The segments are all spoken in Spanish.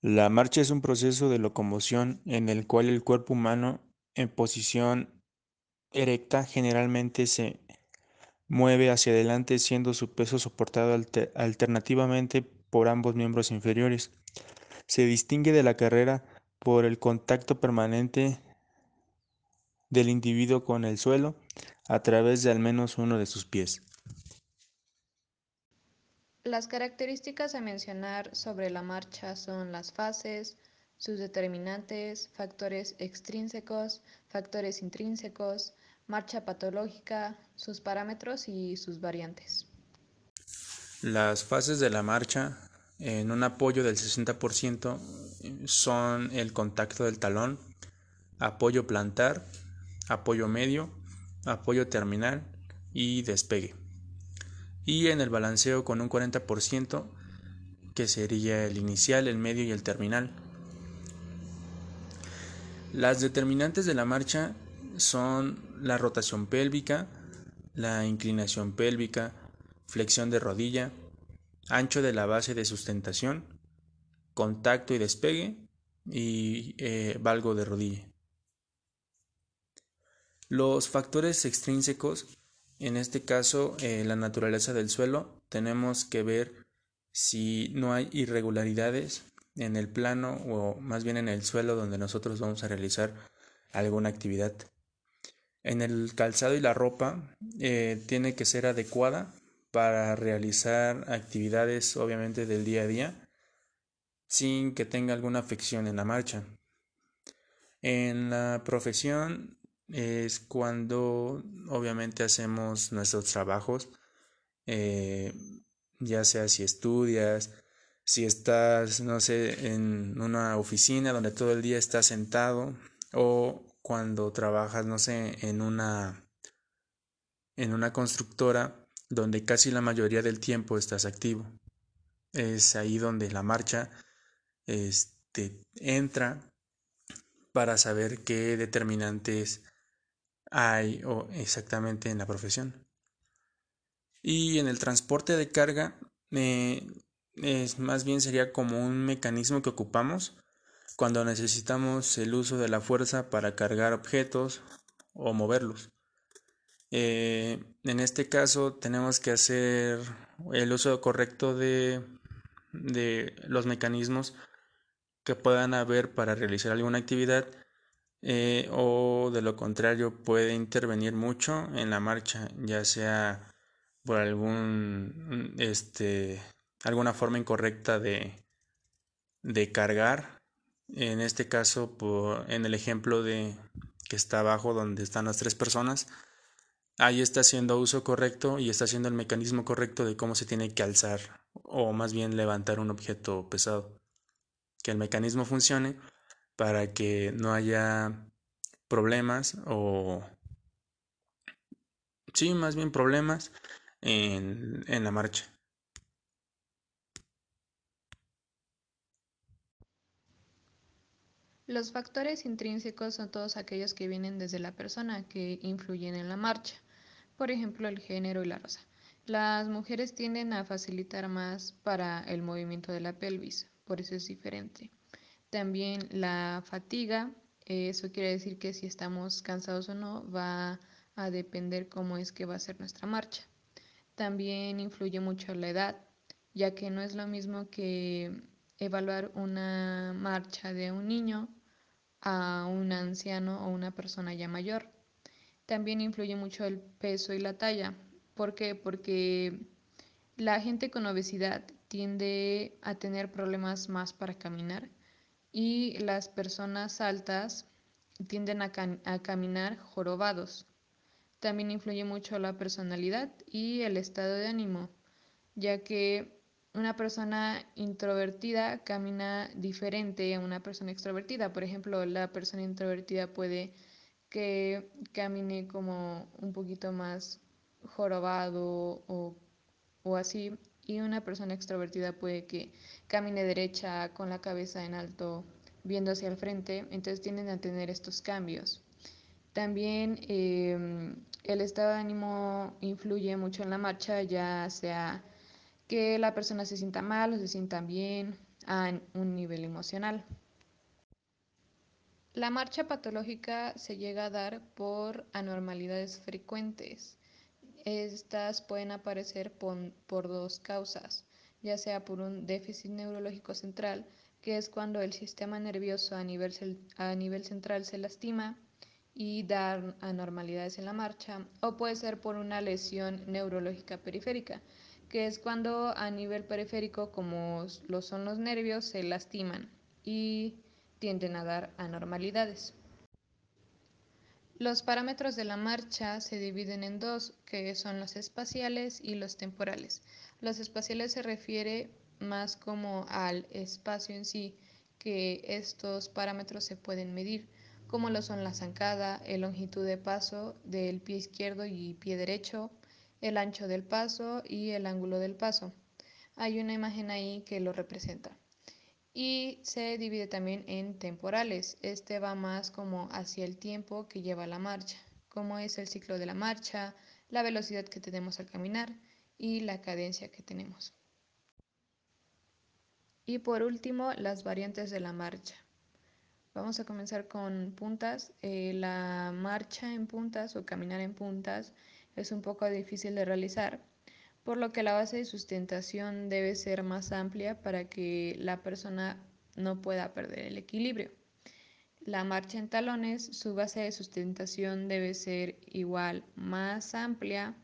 La marcha es un proceso de locomoción en el cual el cuerpo humano en posición erecta generalmente se mueve hacia adelante siendo su peso soportado alternativamente por ambos miembros inferiores. Se distingue de la carrera por el contacto permanente del individuo con el suelo a través de al menos uno de sus pies. Las características a mencionar sobre la marcha son las fases, sus determinantes, factores extrínsecos, factores intrínsecos, marcha patológica, sus parámetros y sus variantes. Las fases de la marcha en un apoyo del 60% son el contacto del talón, apoyo plantar, apoyo medio, apoyo terminal y despegue y en el balanceo con un 40% que sería el inicial, el medio y el terminal. Las determinantes de la marcha son la rotación pélvica, la inclinación pélvica, flexión de rodilla, ancho de la base de sustentación, contacto y despegue y eh, valgo de rodilla. Los factores extrínsecos en este caso, eh, la naturaleza del suelo, tenemos que ver si no hay irregularidades en el plano o más bien en el suelo donde nosotros vamos a realizar alguna actividad. En el calzado y la ropa eh, tiene que ser adecuada para realizar actividades obviamente del día a día sin que tenga alguna afección en la marcha. En la profesión es cuando obviamente hacemos nuestros trabajos, eh, ya sea si estudias, si estás, no sé, en una oficina donde todo el día estás sentado o cuando trabajas, no sé, en una en una constructora donde casi la mayoría del tiempo estás activo. Es ahí donde la marcha este, entra para saber qué determinantes hay o exactamente en la profesión. Y en el transporte de carga, eh, es, más bien sería como un mecanismo que ocupamos cuando necesitamos el uso de la fuerza para cargar objetos o moverlos. Eh, en este caso tenemos que hacer el uso correcto de, de los mecanismos que puedan haber para realizar alguna actividad eh, o de lo contrario puede intervenir mucho en la marcha, ya sea por algún este alguna forma incorrecta de, de cargar. En este caso, por, en el ejemplo de que está abajo donde están las tres personas, ahí está haciendo uso correcto y está haciendo el mecanismo correcto de cómo se tiene que alzar o más bien levantar un objeto pesado. Que el mecanismo funcione para que no haya problemas o sí, más bien problemas en, en la marcha. Los factores intrínsecos son todos aquellos que vienen desde la persona que influyen en la marcha, por ejemplo el género y la raza. Las mujeres tienden a facilitar más para el movimiento de la pelvis, por eso es diferente. También la fatiga, eso quiere decir que si estamos cansados o no va a depender cómo es que va a ser nuestra marcha. También influye mucho la edad, ya que no es lo mismo que evaluar una marcha de un niño a un anciano o una persona ya mayor. También influye mucho el peso y la talla. ¿Por qué? Porque la gente con obesidad tiende a tener problemas más para caminar y las personas altas tienden a, caminar jorobados. También influye mucho la personalidad y el estado de ánimo, ya que una persona introvertida camina diferente a una persona extrovertida. Por ejemplo, la persona introvertida puede que camine como un poquito más jorobado o, o así, y una persona extrovertida puede que camine derecha con la cabeza en alto viendo hacia el frente, entonces tienden a tener estos cambios. También em, el estado de ánimo influye mucho en la marcha, ya sea que la persona se sienta mal o se sienta bien, a un nivel emocional. La marcha patológica se llega a dar por anormalidades frecuentes. Estas pueden aparecer por, dos causas, ya sea por un déficit neurológico central, que es cuando el sistema nervioso a nivel, a nivel central se lastima y da anormalidades en la marcha, o puede ser por una lesión neurológica periférica, que es cuando a nivel periférico, como lo son los nervios, se lastiman y tienden a dar anormalidades. Los parámetros de la marcha se dividen en dos, que son los espaciales y los temporales. Los espaciales se refiere más como al espacio en sí, que estos parámetros se pueden medir, como lo son la zancada, el longitud de paso del pie izquierdo y pie derecho, el ancho del paso y el ángulo del paso. Hay una imagen ahí que lo representa. Y se divide también en temporales. Este va más como hacia el tiempo que lleva la marcha, como es el ciclo de la marcha, la velocidad que tenemos al caminar y la cadencia que tenemos. Y por último, las variantes de la marcha. Vamos a comenzar con puntas. Eh, la marcha en puntas o caminar en puntas es un poco difícil de realizar, por lo que la base de sustentación debe ser más amplia para que la persona no pueda perder el equilibrio. La marcha en talones, su base de sustentación debe ser igual, más amplia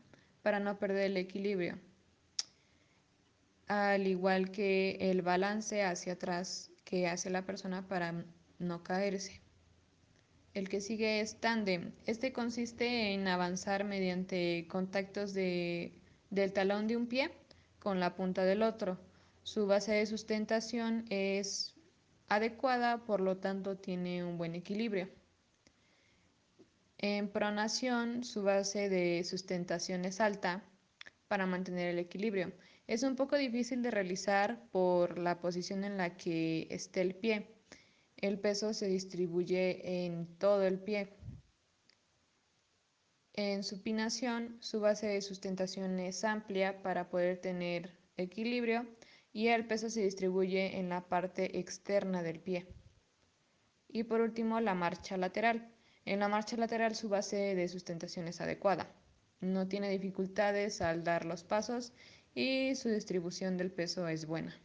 para no perder el equilibrio, al igual que el balance hacia atrás que hace la persona para no caerse. El que sigue es tándem. Este consiste en avanzar mediante contactos del talón de un pie con la punta del otro. Su base de sustentación es adecuada, por lo tanto tiene un buen equilibrio. En pronación, su base de sustentación es alta para mantener el equilibrio. Es un poco difícil de realizar por la posición en la que esté el pie el peso se distribuye en todo el pie. En supinación, su base de sustentación es amplia para poder tener equilibrio y el peso se distribuye en la parte externa del pie. Y por último, la marcha lateral. En la marcha lateral su base de sustentación es adecuada. No tiene dificultades al dar los pasos y su distribución del peso es buena.